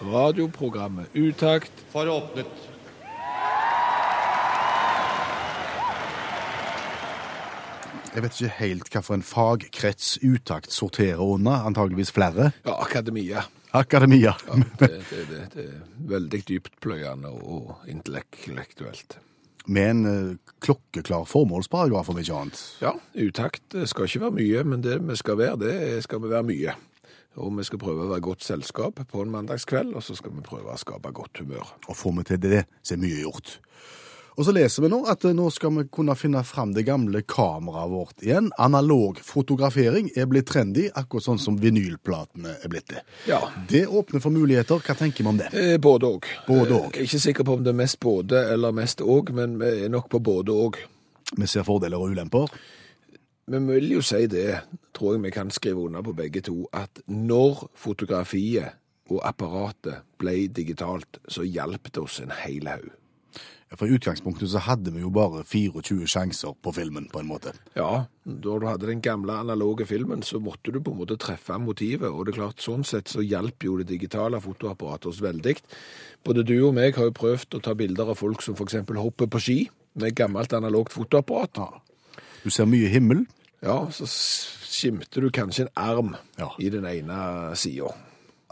Radioprogrammet Utakt for åpnet. Jeg vet ikke helt hvilken fagkrets Utakt sorterer under. Antageligvis flere. Ja, akademia. Akademia. Ja, det, det, det, det er veldig dyptpløyende og intellektuelt. Med en uh, klokkeklar formålsparagraf, om ikke annet. Ja, utakt skal ikke være mye, men det vi skal være, det skal vi være mye. Og vi skal prøve å være godt selskap på en mandagskveld, og så skal vi prøve å skape godt humør. Og får vi til det, så er mye gjort. Og så leser vi nå at eh, nå skal vi kunne finne fram det gamle kameraet vårt igjen. Analog fotografering er blitt trendy, akkurat sånn som vinylplatene er blitt det. Ja. Det åpner for muligheter. Hva tenker vi om det? Eh, Både òg. Både og. Ikke sikker på om det er mest både eller mest òg, men vi er nok på både òg. Vi ser fordeler og ulemper. Men vi vil jo si det, tror jeg vi kan skrive under på begge to, at når fotografiet og apparatet ble digitalt, så hjalp det oss en hel haug. For I utgangspunktet så hadde vi jo bare 24 sjanser på filmen, på en måte. Ja, da du hadde den gamle analoge filmen, så måtte du på en måte treffe motivet, og det er klart, sånn sett så hjelper jo det digitale fotoapparatet oss veldig. Både du og meg har jo prøvd å ta bilder av folk som eksempel hopper på ski med gammelt analogt fotoapparat. Ja. Du ser mye himmel. Ja, så skimter du kanskje en arm Ja. i den ene sida.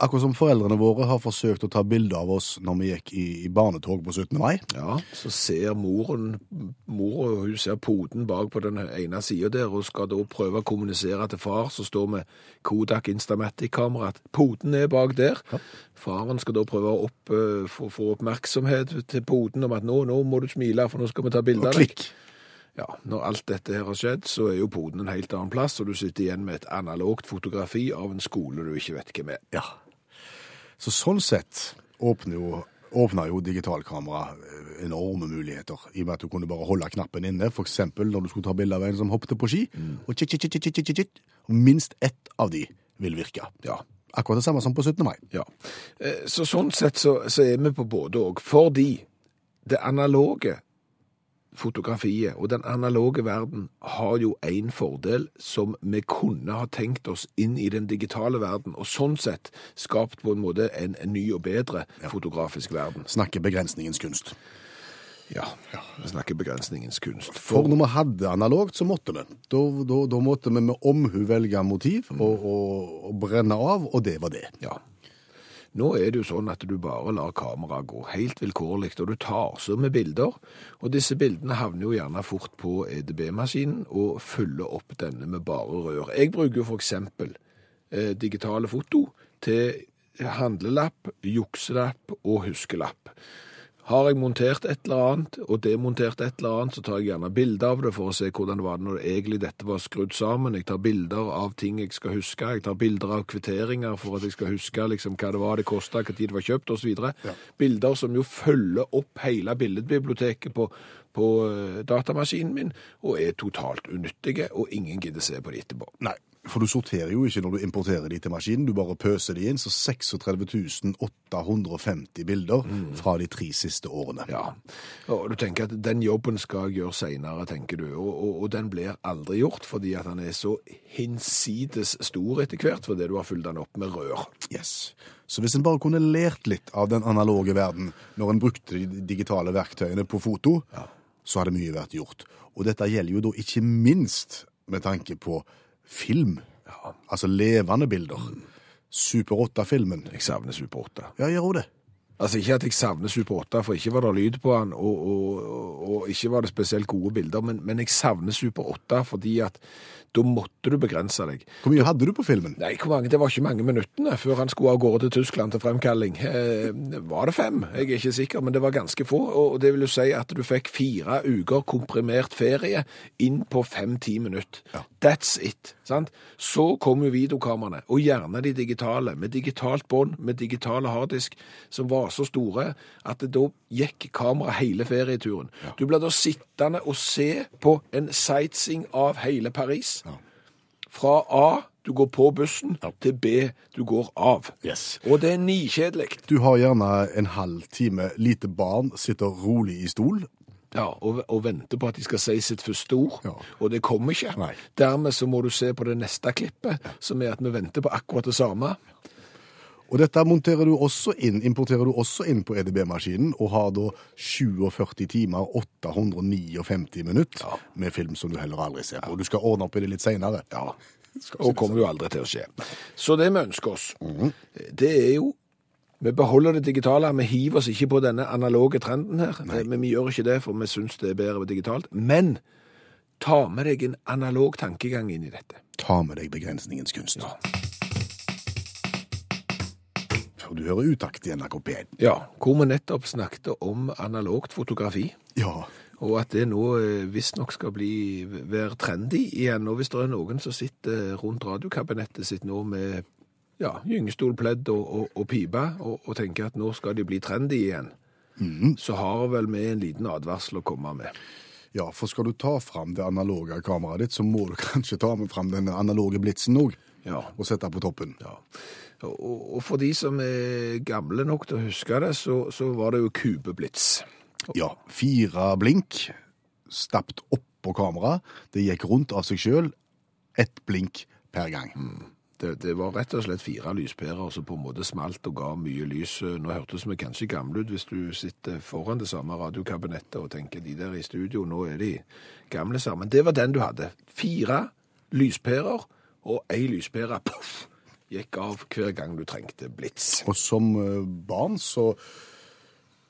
Akkurat som foreldrene våre har forsøkt å ta bilde av oss når vi gikk i, i barnetog på 17. mai. Ja, så ser moren, mor og hun ser poden bak på den ene sida der, og skal da prøve å kommunisere til far, som står med Kodak Instamatic-kamera, at poden er bak der. Faren skal da prøve å opp, eh, få, få oppmerksomhet til poden om at nå, nå må du smile, for nå skal vi ta bilde Og av deg. klikk. Ja, når alt dette her har skjedd, så er jo poden en helt annen plass, og du sitter igjen med et analogt fotografi av en skole du ikke vet hvem er. Ja. Så sånn sett åpner jo, jo digitalkamera eh, enorme muligheter, i og med at du kunne bare holde knappen inne, eksempel når du skulle ta bilde av en som hoppet på ski, og tjitt, tjitt, tjitt, tjitt, tjitt, og minst ett av de vil virke. Ja, Akkurat det samme som på 17. mai. Ja, Eh, så sånn sett så, så er vi på både og, fordi det analoge fotografiet og den analoge verden har jo en fordel som vi kunne ha tenkt oss inn i den digitale verden, og sånn sett skapt på en måte en, en ny og bedre fotografisk verden. Snakker begrensningens kunst. Ja, vi snakker begrensningens kunst. For når vi hadde analogt, så måtte vi. Da, da, da måtte vi med omhu velge motiv og, og, og brenne av, og det var det. Ja. Nå er det jo sånn at du bare lar kameraet gå helt vilkårlig, og du tar så med bilder, og disse bildene havner jo gjerne fort på EDB-maskinen og fyller opp denne med bare rør. Jeg bruker jo eksempel eh, digitale foto til handlelapp, jukselapp og huskelapp. Har jeg montert et eller annet og demontert et eller annet, så tar jeg gjerne bilder av det for å se hvordan det var når egentlig dette var skrudd sammen. Jeg tar bilder av ting jeg skal huske. Jeg tar bilder av kvitteringer for at jeg skal huske liksom, hva det var det kosta, hva tid det var kjøpt osv. Bilder som jo følger opp hele billedbiblioteket på, på eh, datamaskinen min, og er totalt unyttige, og ingen gidder se på det etterpå. Nei, for du sorterer jo ikke når du importerer de til maskinen, du bare pøser de inn, så 36 850 bilder fra de tre siste årene. Ja, og du tenker at den jobben skal jeg gjøre senere, tenker du, og, og, og den blir aldri gjort, fordi at han er så hinsides stor etter hvert, fordi du har fylt den opp med rør. Yes. Så hvis en bare kunne lært litt av den analoge verden når en brukte de digitale verktøyene på foto, så hadde mye vært gjort. Og dette gjelder jo da ikke minst med tanke på film. Altså levende bilder. Super 8-filmen. Jeg savner Super 8. Ja, gjør hun det? Altså ikke at jeg savner Super 8, for ikke var det lyd på han, og, og, og, ikke var det spesielt gode bilder, men, men jeg savner Super 8 fordi at da måtte du begrense deg. Hvor mye hadde du på filmen? Nei, det var ikke mange minuttene før han skulle av gårde til Tyskland til fremkalling. Eh, var det fem? Jeg er ikke sikker, men det var ganske få. Og det vil jo si at du fikk fire uker komprimert ferie inn på fem-ti minutter. That's it. sant? Så kom jo videokameraene, og gjerne de digitale, med digitalt bånd, med digitale harddisk, som var så store at det da gikk kamera hele ferieturen. Du ble da sittende og se på en sightseeing av hele Paris. Fra A, du går på bussen, til B, du går av. Yes. Og det er nikjedelig. Du har gjerne en halv time lite barn, sitter rolig i stol. Ja, og, og venter på at de skal si sitt første ord, Ja. og det kommer ikke. Nei. Dermed så må du se på det neste klippet, som er at vi venter på akkurat det samme. Og dette monterer du også inn, importerer du også inn på EDB-maskinen, og har da 47 timer, 859 minutter med film som du heller aldri ser på. Og du skal ordne opp i det litt senere. Ja, og kommer jo aldri til å skje. Så det vi ønsker oss, det er jo vi beholder det digitale, vi hiver oss ikke på denne analoge trenden her. Men vi gjør ikke det, for vi syns det er bedre digitalt. Men ta med deg en analog tankegang inn i dette. Ta med deg begrensningens kunst. For du hører utakt i NRK P1. Ja, hvor vi nettopp snakket om analogt fotografi. Ja, Og at det nå eh, visstnok skal bli, være trendy igjen. Og hvis det er noen som sitter rundt radiokabinettet sitt nå med ja, gyngestolpledd og, og, og pipe, og, og tenker at nå skal de bli trendy igjen, så har vel vi en liten advarsel å komme med. ja, for skal du ta fram det analoge kameraet ditt, så må du kanskje ta med fram den analoge blitsen òg, Ja. og sette på toppen. Ja. Og, for de som er gamle nok til å huske det, så, så var det jo kubeblits. Ja, fire blink, stapt oppå kameraet. Det gikk rundt av seg sjøl. Ett blink per gang. Det, det var rett og slett fire lyspærer som på en måte smalt og ga mye lys. Nå hørtes vi kanskje gamle ut hvis du sitter foran det samme radiokabinettet og tenker de der i studio, nå er de gamle sammen. Det var den du hadde. Fire lyspærer og ei lyspære poff, gikk av hver gang du trengte blits. Og som eh, barn så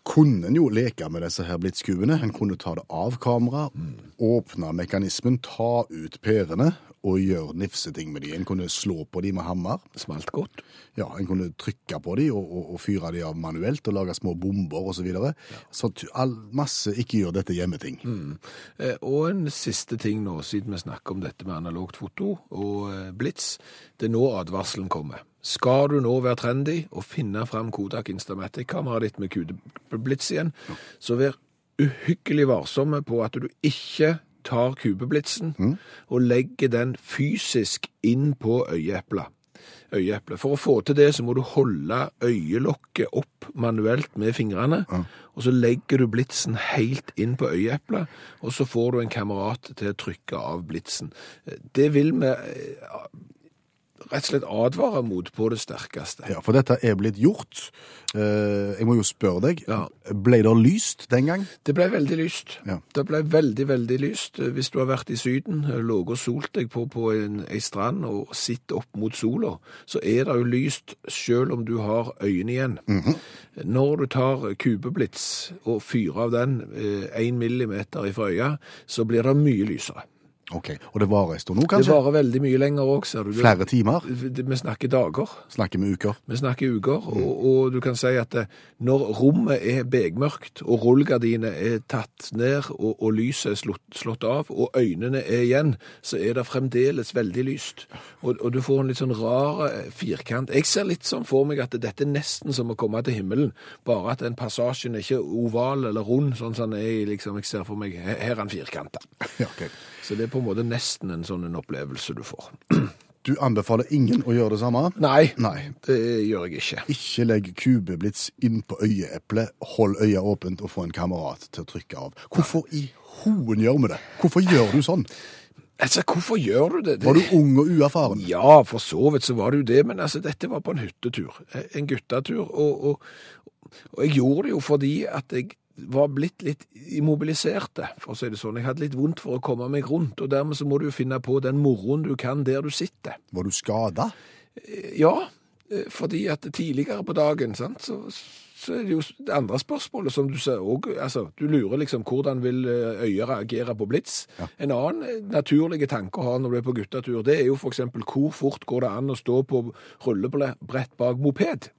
kunne en jo leke med disse her blitzkuene. En kunne ta det av kamera, åpne mekanismen, ta ut pærene og gjøre nifseting med de. En kunne slå på de med hammer. Smalt godt. Ja, en kunne trykke på de og, og, og fyre de av manuelt og lage små bomber og så videre. Så all, masse ikke gjør dette hjemmeting. Mm. Og en siste ting nå, siden vi snakker om dette med analogt foto og eh, blits. Det er nå advarselen kommer. Skal du nå være trendy og finne fram Kodak Instamatic-kameraet ditt med kubeblits igjen, så vær uhyggelig varsomme på at du ikke tar kubeblitsen og legger den fysisk inn på øyeeplet. Øyeeplet. For å få til det så må du holde øyelokket opp manuelt med fingrene, og så legger du blitsen helt inn på øyeeplet, og så får du en kamerat til å trykke av blitsen. Det vil vi eh, rett og slett advare mot på det sterkeste. Ja, for dette er blitt gjort. Eh, jeg må jo spørre deg, Ja. ble det lyst den gang? Det ble veldig lyst. Ja. Det ble veldig, veldig lyst. Hvis du har vært i Syden, lå og solt deg på, på en, ei strand og sitter opp mot sola, så er det jo lyst selv om du har øynene igjen. Når du tar kubeblits og fyrer av den én millimeter ifra øya, så blir det mye lysere. Ok, og det varer en stund nå, kanskje? Det varer veldig mye lenger òg, ser du. Det- Flere timer? det- Vi snakker dager. Snakker vi uker? Vi snakker uker, og, og du kan si at eh, når rommet er begmørkt, og rullegardinene er tatt ned, og, og lyset er slått, slått av, og øynene er igjen, så er det fremdeles veldig lyst. Og, og du får en litt sånn rar eh, firkant. Jeg ser litt sånn for meg at dette er nesten som å komme til himmelen, bare at den passasjen er ikke oval eller rund, sånn som den er i, liksom, jeg ser for meg, her er den firkanta. Ja, ok. Så det er på en måte nesten en sånn en opplevelse du får. Du anbefaler ingen å gjøre det samme? Nei, Nei. det gjør jeg ikke. Ikke legg kubeblits inn på øyeeplet, hold øya åpent og få en kamerat til å trykke av. Hvorfor i hoen gjør vi det? Hvorfor gjør du sånn? Altså, hvorfor gjør du det? det... Var du ung og uerfaren? Ja, for så vidt så var det jo det, men altså, dette var på en hyttetur, en guttetur, og, og, og jeg gjorde det jo fordi at jeg var blitt litt immobiliserte, for å si det sånn. Jeg hadde litt vondt for å komme meg rundt, og dermed så må du jo finne på den moroen du kan der du sitter. Var du skada? Ja, eh, fordi at tidligere på dagen, sant, så, så er det jo det andre spørsmålet som du ser òg Altså, du lurer liksom hvordan vil eh, øyet reagere på blits. En annen eh, naturlig tanke å ha når du er på guttetur, det er jo f.eks. hvor fort går det an å stå på rullebrett bak moped?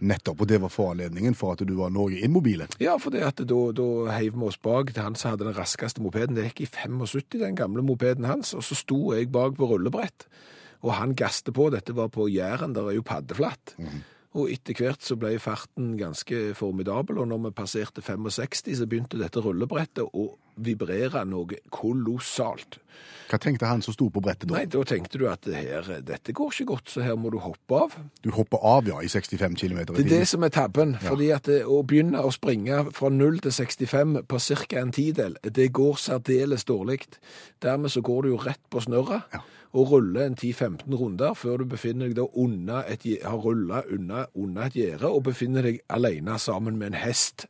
Nettopp, og det var foranledningen for at du var noe immobile. Ja, for det at da, da heiv vi oss bak til han som hadde den raskeste mopeden. Det gikk i 75, den gamle mopeden hans, og så sto jeg bak på rullebrett. Og han gaste på. Dette var på Jæren, der er jo paddeflatt. Og etter hvert så ble farten ganske formidabel, og når vi passerte 65, så begynte dette rullebrettet å vibrere noe kolossalt. Hva tenkte han som sto på brettet da? Nei, da tenkte du at her, dette går ikke godt, så her må du hoppe av. Du hopper av, ja, i 65 km i Det er det som er tabben. fordi at det, å begynne å springe fra 0 til 65 på ca. en tidel, det går særdeles dårlig. Dermed så går du jo rett på snørret Ja. Og ruller en 10-15 runder før du befinner deg da unna et, har rulla unna, unna et gjerde og befinner deg alene sammen med en hest.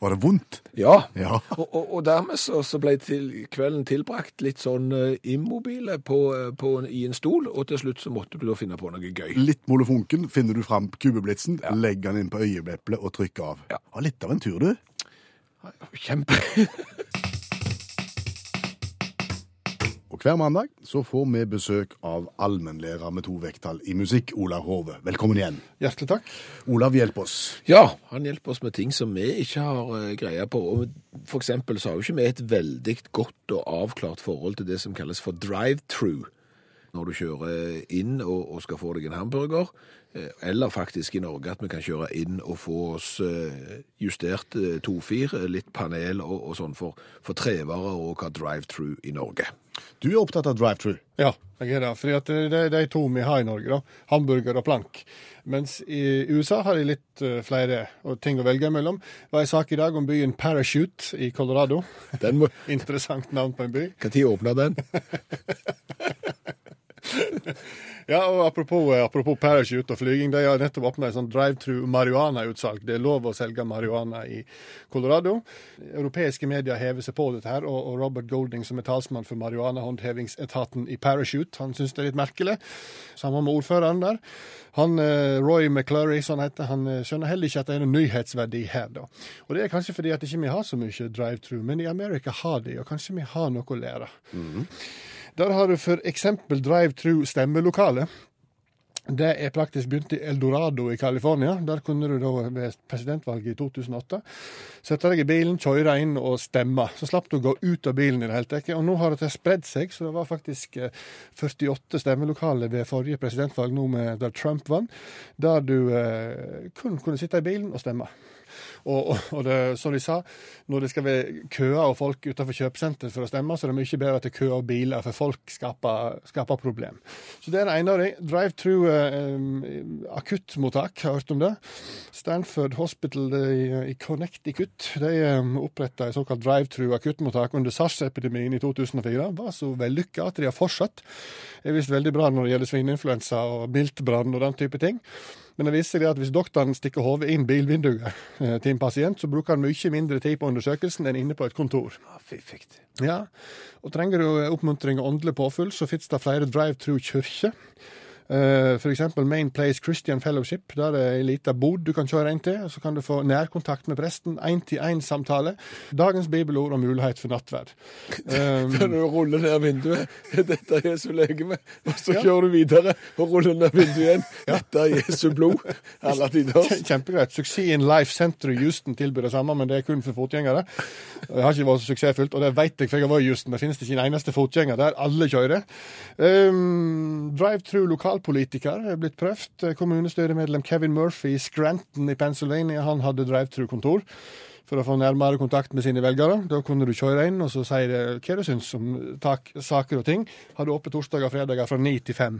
Var det vondt? Ja. Ja. Og, og, og dermed så, så ble til, kvelden tilbrakt litt sånn eh, immobile på, eh, på, i en stol, og til slutt så måtte du da finne på noe gøy. Litt molefonken finner du fram kubeblitsen, legger den inn på øyeeplet og trykker av. Ja. Ja, litt av en tur, du. Kjempe. Og hver mandag så får vi besøk av allmennlærer med to vekttall i musikk, Olav Hove. Velkommen igjen. Hjertelig takk. Olav, hjelp oss. Ja, han hjelper oss med ting som vi ikke har eh, greie på. Og for eksempel så har jo ikke vi et veldig godt og avklart forhold til det som kalles for drive-through. Når du kjører inn og, og skal få deg en hamburger, eh, eller faktisk i Norge at vi kan kjøre inn og få oss eh, justert eh, tofir, eh, litt panel og, og sånn for, for trevarer og hva drive-through i Norge. Du er opptatt av drive-through. Ja, jeg er det. For det er de to vi har i Norge. da. Hamburger og plank. Mens i USA har de litt flere ting å velge mellom. Det var en sak i dag om byen Parachute i Colorado. Den må... Interessant navn på en by. Når åpna den? Ja, og apropos, eh, apropos parachute og flyging, de har nettopp åpna et sånt drive-through marihuana-utsalg. Det er lov å selge marihuana i Colorado. Europeiske medier hever seg på dette her, og, Robert Golding, som er talsmann for marihuanahåndhevingsetaten i Parachute, han syns det er litt merkelig. Sammen med ordføreren der. Han, eh, Roy McClurry, han heter, han eh, skjønner heller ikke at det er noen nyhetsverdi her, da. Og det er kanskje fordi at ikke vi har så mye drive-through, men i Amerika har de, og kanskje vi har noe å lære. Der har du for eksempel drive-through stemmelokale. Det er praktisk begynt i Eldorado i California. Der kunne du da ved presidentvalget i 2008 sette deg i bilen, kjøre inn og stemme. Så slapp du å gå ut av bilen i det hele tatt. Og nå har det spredd seg, så det var faktisk eh, 48 stemmelokaler ved forrige presidentvalg nå med, der Trump vant, der du eh, kun kunne sitte i bilen og stemme. Og, og, og det, som de sa, når det skal være køer og folk utenfor kjøpesenteret for å stemme, så er det mye bedre at det er køer og biler, for folk skaper, skaper problem. Så det er det ene av de. Drive-through eh, akuttmottak, har hørt om det. Stanford Hospital i, i Connecticut de eh, oppretta et såkalt drive-through akuttmottak under SARS-epidemien i 2004. Det var så vellykka at de har fortsatt. Det er visst veldig bra når det gjelder svineinfluensa og miltbrann og den type ting. Men det viser seg at hvis doktoren stikker hodet inn bilvinduet eh, til en pasient, så bruker han mye mindre tid på undersøkelsen enn inne på et kontor. Ja, og trenger du oppmuntring og åndelig påfyll, så fins det flere drive-through kirker. Eh, eksempel Main Place Christian Fellowship. Der er ei lita bod du kan kjøre inn til. Så kan du få nærkontakt med presten. Én-til-én-samtale. Dagens bibelord og mulighet for nattverd. Um, du ruller ned vinduet, dette er Jesu legeme, og så Ja. kjører du videre og ruller ned vinduet igjen. Dette er Jesu blod. Alle tider. Kjempegreit. Suksess in Life Center i Houston tilbyr det samme, men det er kun for fotgjengere. Det har ikke vært så suksessfullt, og det vet jeg, for jeg har vært i Houston. Det finnes ikke en eneste fotgjenger der. Alle kjører. Um, Drive-through lokalpolitiker er blitt prøvd. Kommunestyremedlem Kevin Murphy i Scranton i Pennsylvania, han hadde drive-through-kontor. For å få nærmere kontakt med sine velgere. Da kunne du kjøre inn og så si det, hva du syns om tak, saker og ting. Hadde åpent torsdager og fredager fra ni til fem.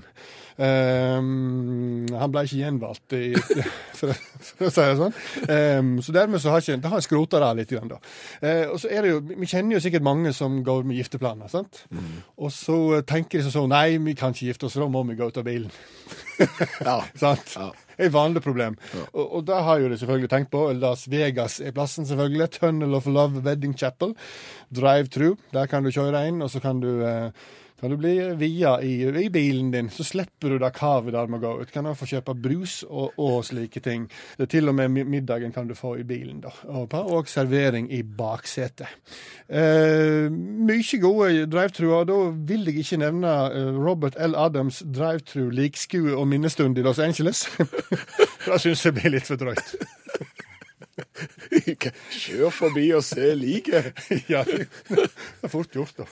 Um, han ble ikke gjenvalgt, i, for, for å si det sånn. Um, så dermed så har ikke, det har skrota det litt. Grann, da. Uh, og så er det jo, Vi kjenner jo sikkert mange som går med gifteplaner. sant? Og så tenker de sånn Nei, vi kan ikke gifte oss, da må vi gå ut av bilen. Ja. sant? Ja. Et vanlig problem. Og, og da har jo de selvfølgelig tenkt på Las Vegas er plassen, selvfølgelig. Tunnel of Love Wedding Chapel. Drive-through. Der kan du kjøre inn, og så kan du eh, kan du bli via i, i bilen din, så slipper du det kavet der med å gå ut. Kan du få kjøpe brus og, og slike ting. Til og med middagen kan du få i bilen, da. Og, og servering i baksetet. Eh, mye gode drive-through, da vil jeg ikke nevne eh, Robert L. Adams drive-through likskue og minnestund i Los Angeles. Da syns jeg blir litt for drøyt. Kjør forbi og se liket. Ja, det er fort gjort, da.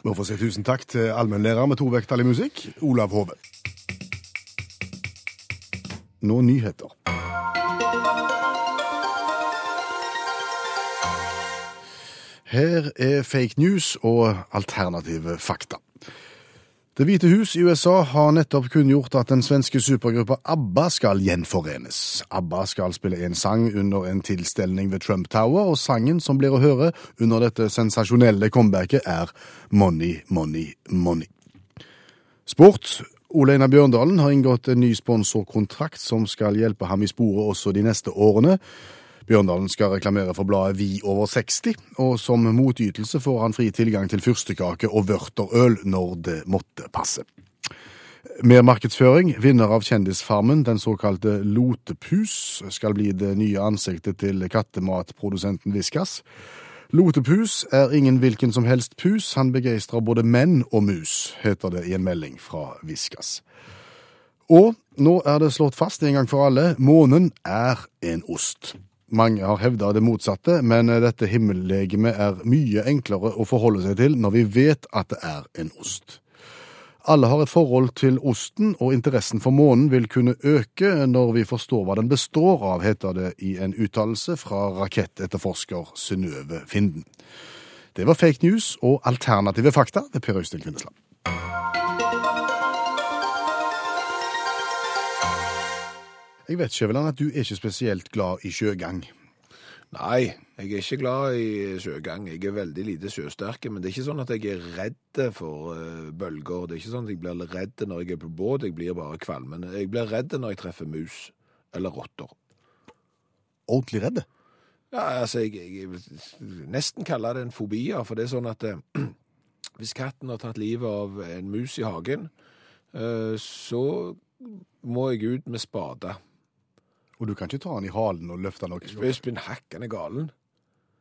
Må få si tusen takk til allmennlærer med to vekttall i musikk, Olav Hove. Nå nyheter. Her er fake news og alternative fakta. Det hvite hus i USA har nettopp kunngjort at den svenske supergruppa ABBA skal gjenforenes. ABBA skal spille en sang under en tilstelning ved Trump Tower, og sangen som blir å høre under dette sensasjonelle comebacket, er Money, Money, Money. Sport. Ole Einar Bjørndalen har inngått en ny sponsorkontrakt som skal hjelpe ham i sporet også de neste årene. Bjørndalen skal reklamere for bladet Vi over 60, og som motytelse får han fri tilgang til fyrstekake og vørterøl når det måtte passe. Mer markedsføring. Vinner av Kjendisfarmen, den såkalte Lotepus, skal bli det nye ansiktet til kattematprodusenten Viskas. Lotepus er ingen hvilken som helst pus, han begeistrer både menn og mus, heter det i en melding fra Viskas. Og nå er det slått fast en gang for alle, månen er en ost. Mange har hevda det motsatte, men dette himmellegemet er mye enklere å forholde seg til når vi vet at det er en ost. Alle har et forhold til osten, og interessen for månen vil kunne øke når vi forstår hva den består av, heter det i en uttalelse fra rakettetterforsker Synnøve Finden. Det var fake news og alternative fakta ved Per Øystein Kvindesland. Jeg vet Skjæveland, at du er ikke spesielt glad i sjøgang. Nei, jeg er ikke glad i sjøgang. Jeg er veldig lite sjøsterk, men det er ikke sånn at jeg er redd for eh, bølger. Det er ikke sånn at jeg blir redd når jeg er på båt, jeg blir bare kvalmen. Jeg blir redd når jeg treffer mus eller rotter. Ordentlig redd? Ja, altså, jeg, jeg, jeg nesten kaller det en fobi, for det er sånn at eh, hvis katten har tatt livet av en mus i hagen, eh, så må jeg ut med spade. Og du kan ikke ta den i halen og løfte den opp? Jeg er spinn hakkende galen.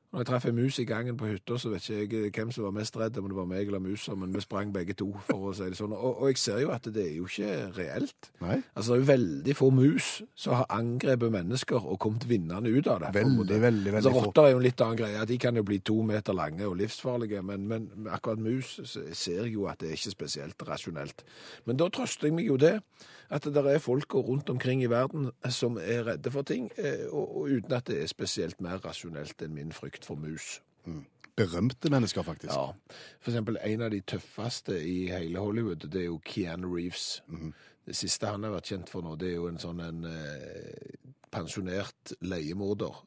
Når jeg treffer ei mus i gangen på hytta, så vet ikke jeg hvem som var mest redd, om det var meg eller musa, men vi sprang begge to, for å si det sånn. Og, og jeg ser jo at det er jo ikke reelt. Nei. Altså, det er jo veldig få mus som har angrepet mennesker og kommet vinnende ut av det. Veldig, veldig, veldig altså, få. Rotter er jo en litt annen greie. De kan jo bli to meter lange og livsfarlige, men, men akkurat mus ser jeg jo at det er ikke spesielt rasjonelt. Men da trøster jeg meg jo det, at det er folk rundt omkring i verden som er redde for ting, eh, og, og uten at det er spesielt mer rasjonelt enn min frykt for mus. Berømte mennesker, faktisk. Ja. For eksempel en av de tøffeste i hele Hollywood, det er jo Keanu Reeves. Det siste han har vært kjent for nå, det er jo en sånn en eh, pensjonert leiemorder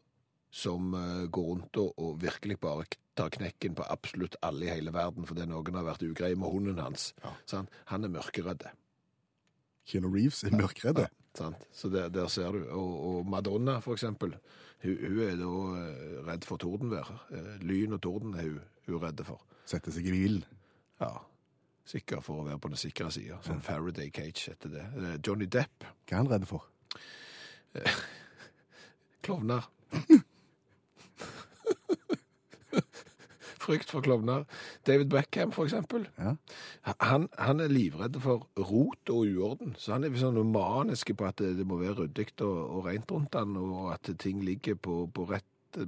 som eh, går rundt og, og virkelig bare tar knekken på absolutt alle i hele verden fordi noen har vært ugreie med hunden hans. Sant? Han er mørkeredd. Keanu Reeves er mørkredd. Sant? Så der, der ser du. Og, og Madonna, for eksempel, hun, hun er da eh, redd for tordenvær. Eh, Lyn og torden er hun, hun er redd for. Sette seg i bilen. Ja, sikker for å være på den sikre sida. Sånn Faraday Cage heter det. Eh, Johnny Depp, Hva er han redd for? klovner. Frykt for klovner. David Beckham, for eksempel. Ja. Han, han er livredd for rot og uorden. Så han er sånn manisk på at det, det må være ryddig og, og rent rundt han, og at ting ligger på, på rett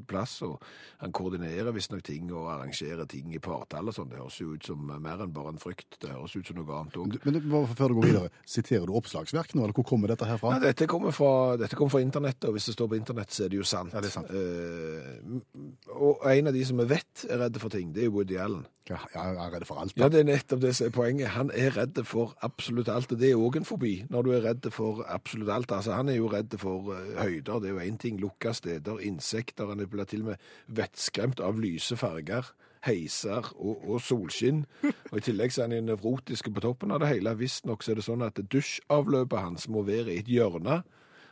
plass. Og han koordinerer visstnok ting og arrangerer ting i partall og sånn. Det høres jo ut som mer enn bare en frykt. Det høres ut som noe annet òg. Men det- før du går videre, siterer du oppslagsverk nå, eller hvor kommer dette her fra? Nei, dette kommer fra, dette kommer fra internettet, og hvis det står på internett, så er det jo sant. Ja, det er sant. Eh, og en av de som vi vet er redde for ting, det er jo Woody Allen. Ja, jeg er redd for alt. Ja, det er nettopp det som er poenget. Han er redd for absolutt alt, og det er òg en fobi, når du er redd for absolutt alt. Altså, han er jo redd for eh, høyder, det er jo én ting, lukka steder, insekter, han blir til og med vettskremt av lyse farger. Heiser og, og solskinn. Og I tillegg så er han jo nevrotisk på toppen av det hele. Visstnok så er det sånn at dusjavløpet hans må være i et hjørne.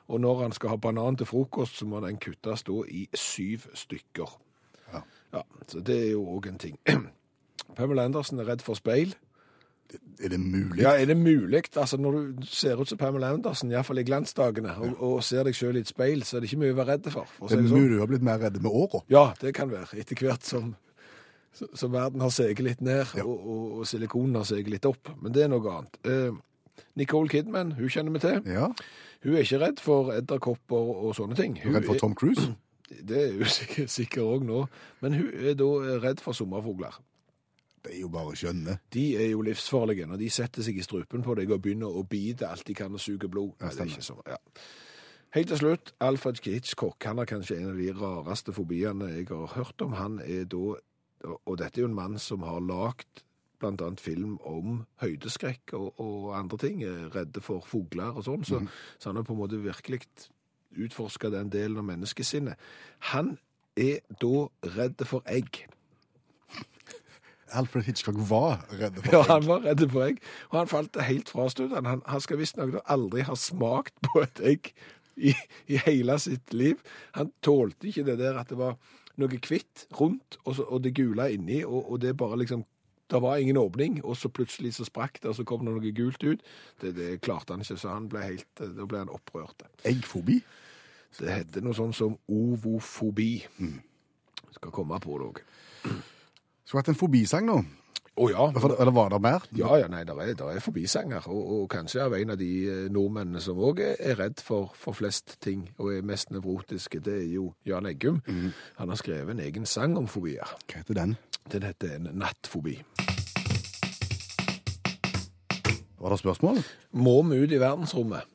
Og når han skal ha banan til frokost, så må den kuttes da i syv stykker. Ja, Så det er jo òg en ting. Pamela Andersen er redd for speil. Er det mulig? Ja, er det mulig? Altså, når du ser ut som Pamela Andersen, iallfall i glansdagene, og, og ser deg sjøl i et speil, så er det ikke mye å være redd for. for Det er det sånn. mulig du har blitt mer redd med åra. Ja, det kan være. Etter hvert som, som verden har seget litt ned, og, og, og silikonen har seget litt opp. Men det er noe annet. Eh, Nicole Kidman, hun kjenner vi til. Ja. Hun er ikke redd for edderkopper og sånne ting. Hun Redd for er- Tom Cruise? Det er hun sikkert òg nå. Men hun er da redd for sommerfugler. Det er jo bare skjønne. De er jo livsfarlige når de setter seg i strupen på deg og begynner å bite alt de kan og suge blod. Nei, det er ikke så, ja. Helt til slutt, Alfred Hitchcock han er kanskje en av de rareste fobiene jeg har hørt om. Han er da, og- dette er jo en mann som har lagt blant annet film om høydeskrekk og, og andre ting, redde for fugler og sånn, så, så han har på en måte virkelig utforska den delen av menneskesinnet. Han er da redd for egg. Alfred Hitchcock var redd for egg. Ja, han var redd for egg, og han falt helt fra studien. Han, han skal visstnok aldri ha smakt på et egg i, i hele sitt liv. Han tålte ikke det der at det var noe hvitt rundt, og, så, og det gule inni, og, og det bare liksom Det var ingen åpning, og så plutselig så sprakk det, og så kom det noe gult ut. Det, det klarte han ikke, så han ble helt, da ble han opprørt. Eggfobi? Det heter noe sånn som ovofobi. Skal komme på det òg. Skulle hatt en fobisang nå. Å ja. For- Eller var det mer? Ja, ja, nei, der er, der er forbisanger, og, og kanskje av en av de eh, nordmennene som òg er, redd for, for flest ting, og er mest nevrotiske, det er jo Jan Eggum. Han har skrevet en egen sang om fobier. Hva heter den? Den heter en nattfobi. Var det spørsmål? Må vi ut i verdensrommet?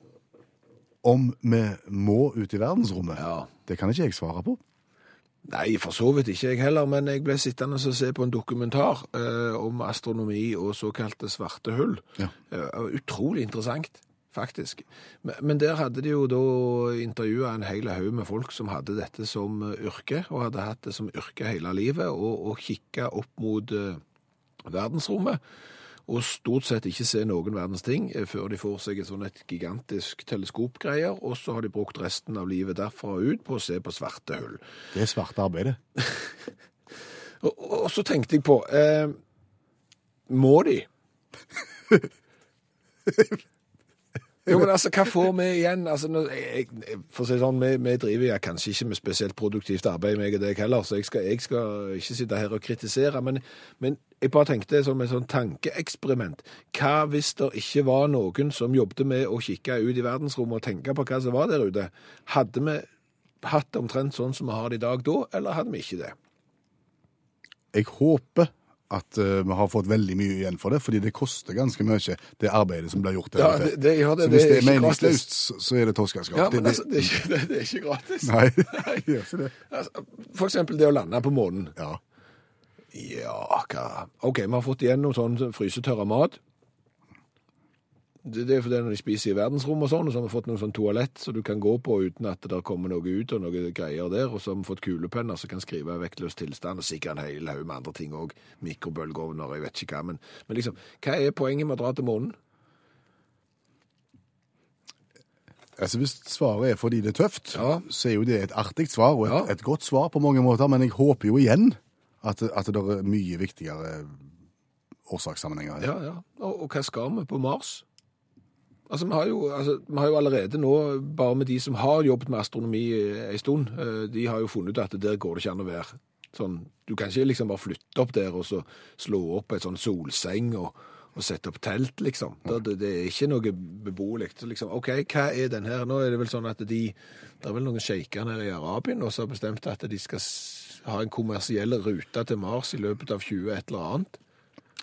Om vi må ut i verdensrommet? Ja. Det kan ikke jeg svare på. Nei, for så vidt ikke jeg heller, men jeg ble sittende og se på en dokumentar eh, om astronomi og såkalte svarte hull. Ja. Eh, utrolig interessant, faktisk. Men, men der hadde de jo da intervjua en hel haug med folk som hadde dette som eh, yrke, og hadde hatt det som yrke hele livet, og, og kikka opp mot eh, verdensrommet. Og stort sett ikke se noen verdens ting eh, før de får seg et sånn et gigantisk teleskopgreier, og så har de brukt resten av livet derfra og ut på å se på svarte hull. Det er svarte arbeidet. Og, og så tenkte jeg på eh, Må de? jo, men altså, hva får vi igjen? Altså, jeg, for å si sånn, vi, vi driver ja, kanskje ikke med spesielt produktivt arbeid, meg og deg heller, så jeg skal, jeg skal ikke sitte her og kritisere, men, men jeg bare tenkte som et sånn tankeeksperiment. Hva hvis det ikke var noen som jobbet med å kikke ut i verdensrommet og tenke på hva som var der ute? Hadde vi hatt omtrent sånn som vi har det i dag da, eller hadde vi ikke det? Jeg håper at eh, vi har fått veldig mye igjen for det, fordi det koster ganske mye, det arbeidet som blir gjort Ja, det, det, ja, det, Så hvis det er meningsløst, så- er det toskeskap. Ja, men det- altså, det er ikke, det, det er ikke gratis. Nei, det gjør ikke det. Altså, for eksempel det å lande på månen. Ja. Ja, hva OK, vi har fått igjen noe sånn frysetørra mat. Det, det er fordi når de spiser i verdensrom og sånn, og så har vi fått noe sånn toalett så du kan gå på uten at det kommer noe ut og noe greier der, og så har vi fått kulepenner som kan skrive vektløs tilstand, og sikkert en hel haug med andre ting òg. Mikrobølgeovner, jeg vet ikke hva. Men, men liksom, hva er poenget med å dra til månen? Altså Hvis svaret er fordi det er tøft, Ja. så er jo det et artig svar, og et, Ja. et godt svar på mange måter, men jeg håper jo igjen at, at det er mye viktigere årsakssammenhenger. Ja, ja. Og, og hva skal vi på Mars? Altså, vi har, jo, altså, vi har jo allerede nå, bare med de som har jobbet med astronomi eh, en stund, eh, de har jo funnet ut at der går det ikke an å være. Sånn, du kan ikke liksom bare flytte opp der og så slå opp et sånn solseng og, og sette opp telt, liksom. Det, det, er ikke noe beboelig. Liksom, OK, hva er den her? Nå er det vel sånn at de Det er vel noen sjeiker nede i Arabien og har bestemt at de skal ha en kommersiell rute til Mars i løpet av 20 et eller annet.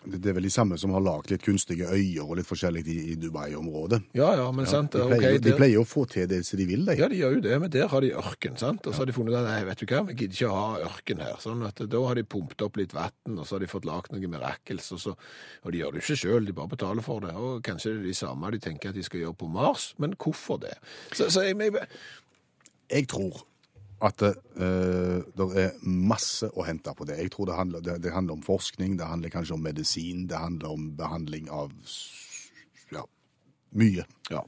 Det, det er vel de samme som har lagd litt kunstige øyer og litt forskjellig i, i Dubai-området. Ja, ja, men sant. De pleier, pleier, de der- pleier å få til det som de vil, de. Ja, de gjør jo det, men der har de ørken, sant? Og så har de funnet ut at vet du hva, vi gidder ikke å ha ørken her. Sånn at da har de pumpet opp litt vann, og så har de fått lagt noe mirakels, og så Og de gjør det jo ikke sjøl, de bare betaler for det. Og kanskje det er de samme de tenker at de skal gjøre på Mars, men hvorfor det? Så, så jeg, jeg, Jeg tror at det, eh, det er masse å hente på det. Jeg tror det handler, det, det handler om forskning, det handler kanskje om medisin, det handler om behandling av ja, mye. ja.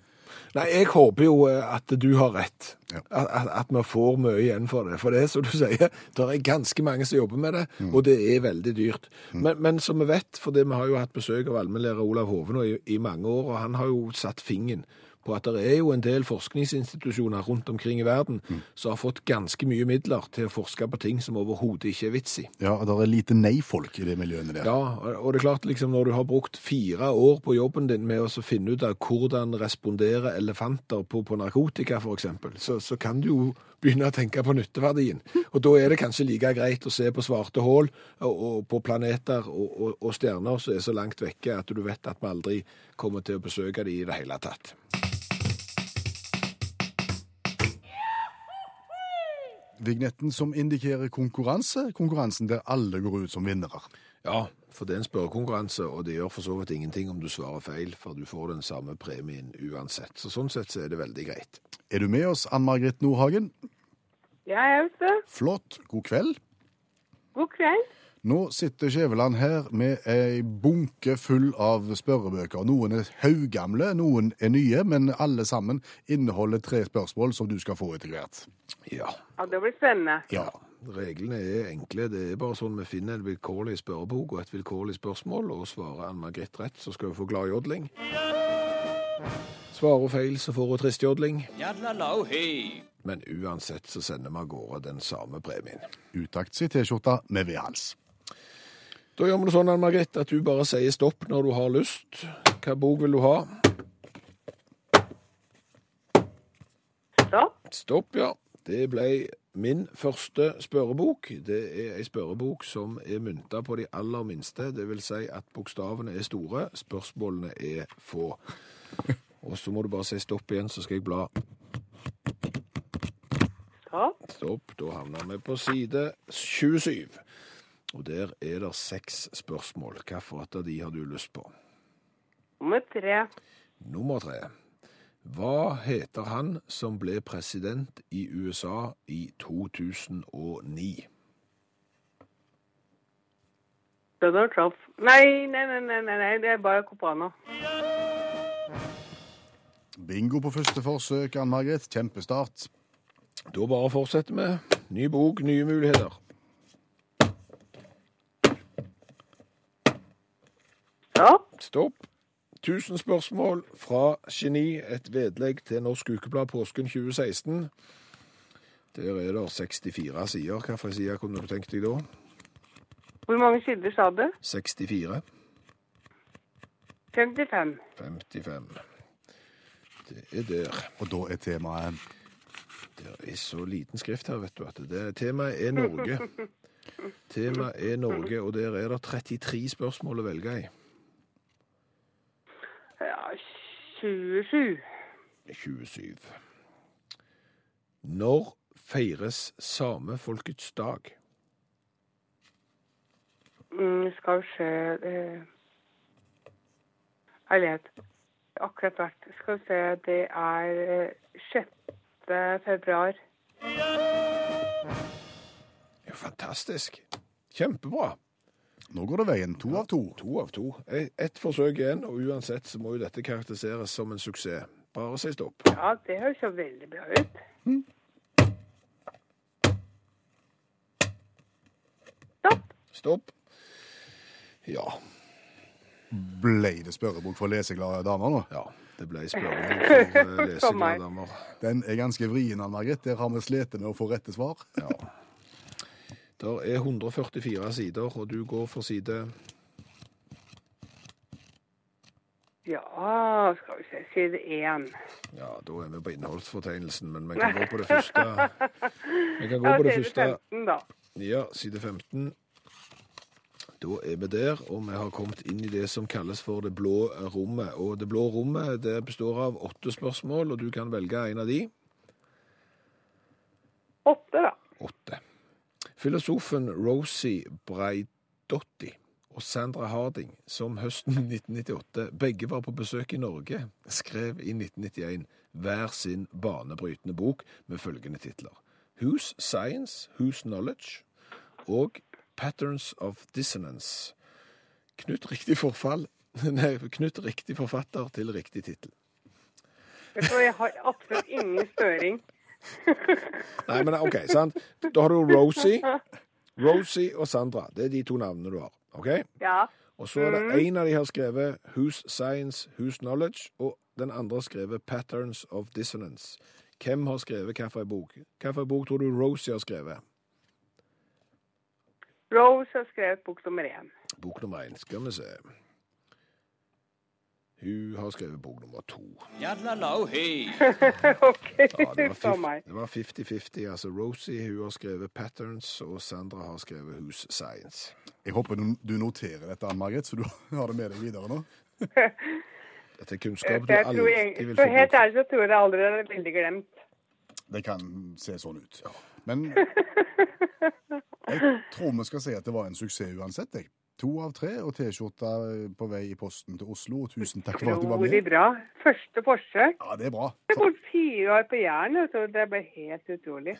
Nei, jeg håper jo eh, at du har rett. Ja. At, vi får mye igjen for det. For det er som du sier, det er ganske mange som jobber med det, og det er veldig dyrt. Men, men som vi vet, for vi har jo hatt besøk av allmennlærer Olav Hove nå i, i mange år, og han har jo satt fingeren på at det er jo en del forskningsinstitusjoner rundt omkring i verden som har fått ganske mye midler til å forske på ting som overhodet ikke er vits i. Ja, det er lite nei-folk i de miljøene der. Ja, og det er klart liksom når du har brukt fire år på jobben din med å finne ut av hvordan responderer elefanter på, på narkotika eksempel, så, så kan du jo begynne å tenke på nytteverdien. Og da er det kanskje like greit å se på svarte hål og, og på planeter og, og, og stjerner som er så langt vekke at du vet at vi aldri kommer til å besøke de i det hele tatt. Vignetten som indikerer konkurranse, konkurransen der alle går ut som vinnere. Ja, for det er en spørrekonkurranse, og det gjør for så vidt ingenting om du svarer feil, for du får den samme premien uansett. Så sånn sett så er det veldig greit. Er du med oss, Ann-Margret Nordhagen? Ja, jeg er det. Flott. God kveld. God kveld. Nå sitter Skjæveland her med ei bunke full av spørrebøker. Noen er haugamle, noen er nye, men alle sammen inneholder tre spørsmål som du skal få etter hvert. Ja. Ja, det blir spennende. ja. Reglene er enkle. Det er bare sånn vi finner en vilkårlig spørrebok og et vilkårlig spørsmål, og svarer Ann-Margrethe rett, så skal hun få gladjodling. Svarer hun feil, så får hun tristjodling. Men uansett så sender vi av gårde den samme premien. Utakt si T-skjorte med V-hals. Da gjør vi det sånn, Anne Margrethe, at du bare sier stopp når du har lyst. Hva bok vil du ha? Stopp. Stopp, ja. Det ble min første spørrebok. Det er ei spørrebok som er mynta på de aller minste. Det vil si at bokstavene er store, spørsmålene er få. Og så må du bare si stopp igjen, så skal jeg bla. Stopp. Stopp. Da havner vi på side 27. Og der er det seks spørsmål. Hvilket av de har du lyst på? Nummer tre. Nummer tre. Hva heter han som ble president i USA i 2009? Donald Trump. Nei, nei, nei, nei, nei, nei, det er bare Copano. Bingo på første forsøk, Ann-Margret. Kjempestart. Da bare fortsetter vi. Ny bok, nye muligheter. Stopp. tusen 1000 spørsmål fra Geni, et vedlegg til Norsk Ukeblad påsken 2016. Der er det 64 sider. Hvilken side kunne du tenkt deg da? Hvor mange sider sa du? 64. 55. 55. Det er der. Og da er temaet Det er så liten skrift her, vet du. at det, Temaet er Norge. Temaet er Norge, og der er det 33 spørsmål å velge i. Ja, 27. 27. Når feires samefolkets dag? Mm, skal vi se eh, Herlighet. Akkurat vært. Skal vi se, det er eh, 6. februar. Det er jo fantastisk. Kjempebra. Nå går det veien. To av to. To av to. E- Ett forsøk igjen, og uansett så må jo dette karakteriseres som en suksess. Bare si stopp. Ja, det høres jo veldig bra ut. Stopp. Stopp. Ja. Ble det spørrebok for leseglade damer nå? ja. Det ble spørrebok for eh, leseglade damer. Den er ganske vrien, Ann-Margret. Der har vi slitt med å få rette svar. Ja. Der er 144 sider, og du går for side Ja, skal vi se. Side 1. Ja, da er vi på innholdsfortegnelsen, men vi kan gå på det første. Vi kan gå Ja, på det side første. 15, da. Ja, side 15. Da er vi der, og vi har kommet inn i det som kalles for det blå rommet. Og det blå rommet det består av åtte spørsmål, og du kan velge en av de. Åtte, da. Åtte. Filosofen Rosie Braidotti og Sandra Harding, som høsten 1998 begge var på besøk i Norge, skrev i 1991 hver sin banebrytende bok med følgende titler. Whose Science, Whose Knowledge og Patterns of Dissonance. Knut riktig forfall Nei, knytt riktig forfatter til riktig tittel. Jeg har absolutt ingen støring. Nei, men OK, sant? Da har du Rosie, Rosie og Sandra. Det er de to navnene du har. OK? Ja. Og så er det en av de har skrevet Whose Science, Whose Knowledge, og Den andre har skrevet Patterns of Dissonance. Hvem har skrevet hvilken bok? Hvilken bok tror du Rosie har skrevet? Rose har skrevet bok nummer én. Bok nummer én. Skal vi se. Hun har skrevet bok nummer to. OK, Ja, det var for fif- meg. det var 50-50. Altså Rosie hun har skrevet Patterns, og Sandra har skrevet Who's Science. Jeg håper du, du noterer dette, Ann-Margret, så du har det med deg videre nå. Dette er kunnskap du Jeg alltid jeg, vil få helt ærlig så tror jeg det aldri er veldig glemt. Det kan se sånn ut. Ja. Men jeg tror vi skal si at det var en suksess uansett. Jeg. To av tre og T-skjorta på vei i posten til Oslo. Tusen takk for at du var Utrolig med. bra. Første forsøk. Ja, det er bra. Jeg har bodd fire år på Jæren, så det ble helt utrolig.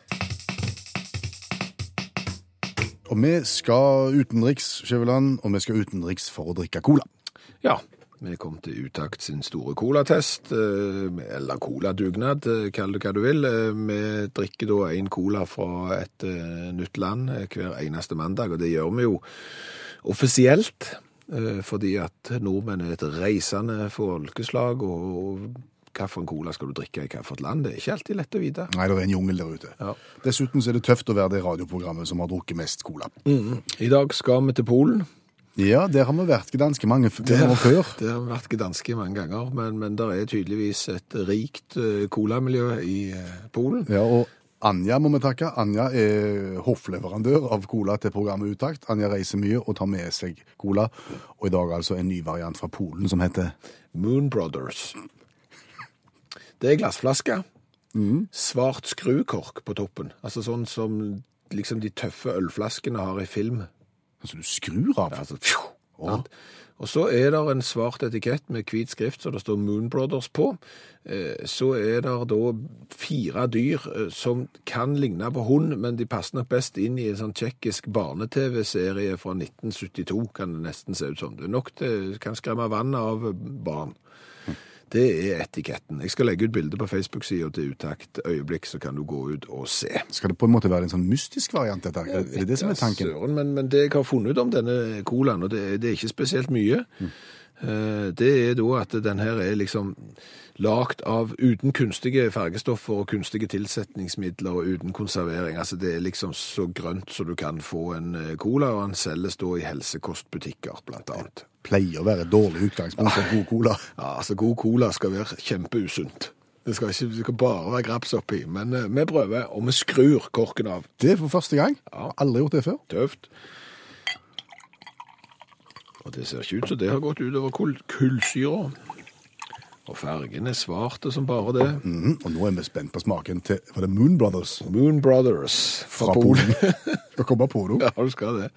Og vi skal utenriks, Skjæveland, og vi skal utenriks for å drikke cola. Ja, vi kom til Utakt sin store colatest, eh, eller coladugnad, eh, kall det hva du vil. Eh, Vi drikker da en cola fra et eh, nytt land eh, hver eneste mandag, og det gjør vi jo offisielt, eh, fordi at nordmenn er et reisende folkeslag, og, hvilken cola skal du drikke i hvilket land? Det er ikke alltid lett å vite. Nei, det er en jungel der ute. Ja. Dessuten så er det tøft å være det radioprogrammet som har drukket mest cola. I dag skal vi til Polen. Ja, der har vi vært ganske mange ganger før. Der har vi vært ganske mange ganger, men, men det er tydeligvis et rikt eh, colamiljø i eh, Polen. Ja, og Anja må vi takke. Anja er hoffleverandør av cola til programmet Utakt. Anja reiser mye og tar med seg cola, og i dag altså en ny variant fra Polen som heter Moon Brothers. Det er glassflaske. Svart skrukork på toppen. Altså sånn som liksom de tøffe ølflaskene har i film. Altså, du skrur av. Altså, pju, sant? Og så er det en svart etikett med hvit skrift, så det står Moon Brothers på. Eh, Så er det da fire dyr eh, som kan ligne på hund, men de passer nok best inn i en sånn tsjekkisk barne-TV-serie fra 1972, kan det nesten se ut som. Det er nok det kan skremme vannet av barn. Det er etiketten. Jeg skal legge ut bilde på Facebook-sida til Utakt øyeblikk, så kan du gå ut og se. Skal det på en måte være en sånn mystisk variant, dette? Er det det som er Ja, tanken? Søren, men, men det jeg har funnet ut om denne colaen, og det, det er ikke spesielt mye, mm. det er da at den her er liksom lagt av uten kunstige fargestoffer og kunstige tilsetningsmidler og uten konservering. Altså det er liksom så grønt så du kan få en eh, cola, og den selges da i helsekostbutikker, blant annet. Pleier å være et dårlig utgangspunkt for god cola. Ja, altså god cola skal være kjempeusunt. Det skal ikke det skal bare være graps oppi, men eh, vi prøver, og vi skrur korken av. Det er for første gang. Ja. Aldri gjort det før. Tøft. Og det ser ikke ut som det har gått utover kull kullsyra. Og fargen er svarte som bare det. Mhm, Og nå er vi spent på smaken til var det Moon Brothers Moon Brothers fra. Polen. Skal komme på noe. ja, du skal det.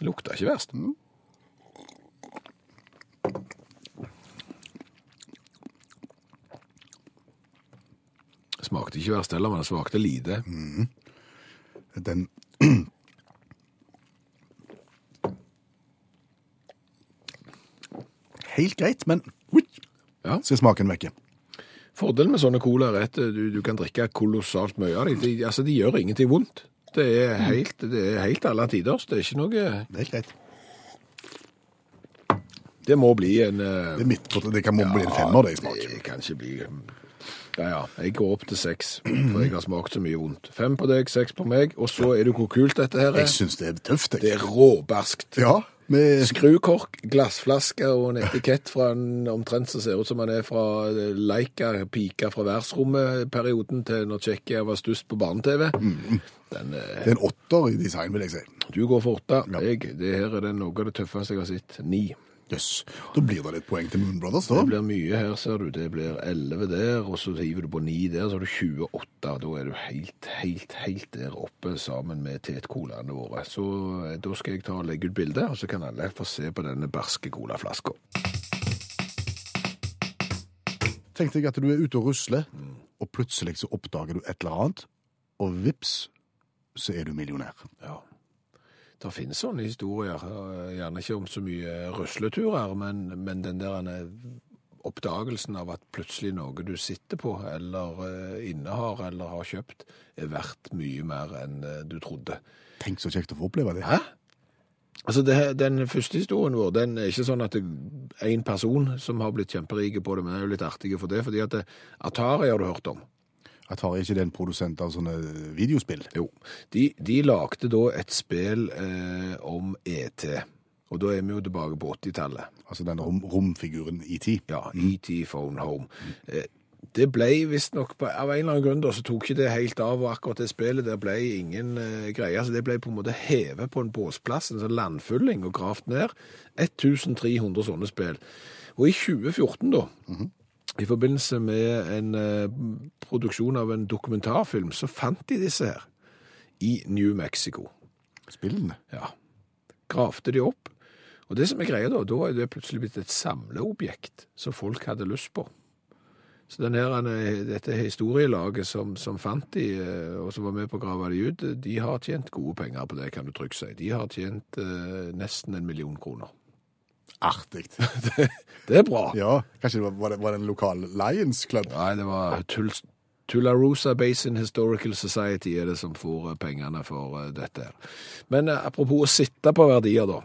Lukter ikke verst. Smakte ikke verst heller, men det smakte lite. Den Helt greit, men Ja. så er smaken vekke. Fordelen med sånne cola er at du, du kan drikke kolossalt mye av dem. De, altså, de gjør ingenting vondt. Det er helt, det er helt alle tiders. Det er ikke noe Det er greit. Det må bli en eh, Det er midt på det kan må bli en femmer, det jeg smak. Det kan ikke bli Ja, ja. Jeg går opp til seks, for jeg har smakt så mye vondt. Fem på deg, seks på meg, og så er det hvor kult dette her er. Jeg syns det er tøft, Det jeg. er råbarskt. Ja, med Skrukork, glassflaske og en etikett fra en omtrent som ser ut som han er fra Leika, Leica, pika fra verdensrommet-perioden til når Tsjekkia var størst på barne-TV. Den, eh, det er en åtter i design, vil jeg si. du går for åtte. Ja. Jeg, det her er det noe av det tøffeste jeg har sett. Ni. Jøss. Da blir det litt poeng til Moon Brothers, da. Det blir mye her, ser du. Det blir 11 der, og så hiver du på 9 der, så har du 28. Da er du helt, helt, helt der oppe sammen med tetcolaene våre. Så eh, da skal jeg ta og legge ut bilde, og så kan alle få se på denne barske colaflaska. Tenk deg at du er ute og rusler, og plutselig så oppdager du et eller annet, og vips, så er du millionær. Ja. Det finnes sånne historier, eh, gjerne ikke om så mye rusleturer, men, men den der oppdagelsen av at plutselig noe du sitter på, eller eh, innehar, eller har kjøpt, er verdt mye mer enn eh, du trodde. Tenk så kjekt å få oppleve det. Hæ? Altså, det, Den første historien vår den er ikke sånn at det er en person som har blitt kjemperike på det, men det er jo litt artig for det. fordi at det, Atari har du hørt om. Atari er ikke det en produsent av sånne videospill? Jo. De, de lagde da et spill eh, om ET. Og da er vi jo tilbake på 80-tallet. Altså den rom, romfiguren ET? Ja, ET Phone Home. Eh, det ble visstnok Av en eller annen grunn da, så tok ikke det helt av, og akkurat det spillet der ble ingen eh, greie. Så det ble på en måte hevet på en båsplass, en sånn landfylling, og gravd ned. 1300 sånne spill. Og i 2014, da, i forbindelse med en eh, produksjon av en dokumentarfilm, så fant de disse her i New Mexico. Spillene? Ja. Gravde de opp. Og det som er greia da, da er det plutselig blitt et samleobjekt som folk hadde lyst på. Så denne, eh, dette historielaget som, som fant de, eh, og som var med på å grave de ut, de har tjent gode penger på det, kan du trygt si. De har tjent eh, nesten en million kroner. Artig. Det er bra. Ja, kanskje det var, var, det, var det en lokal Lions Club? Nei, det var Tull Tularosa Basin Historical Society er det som får eh, pengene for eh, dette. Men eh, apropos å sitte på verdier, da.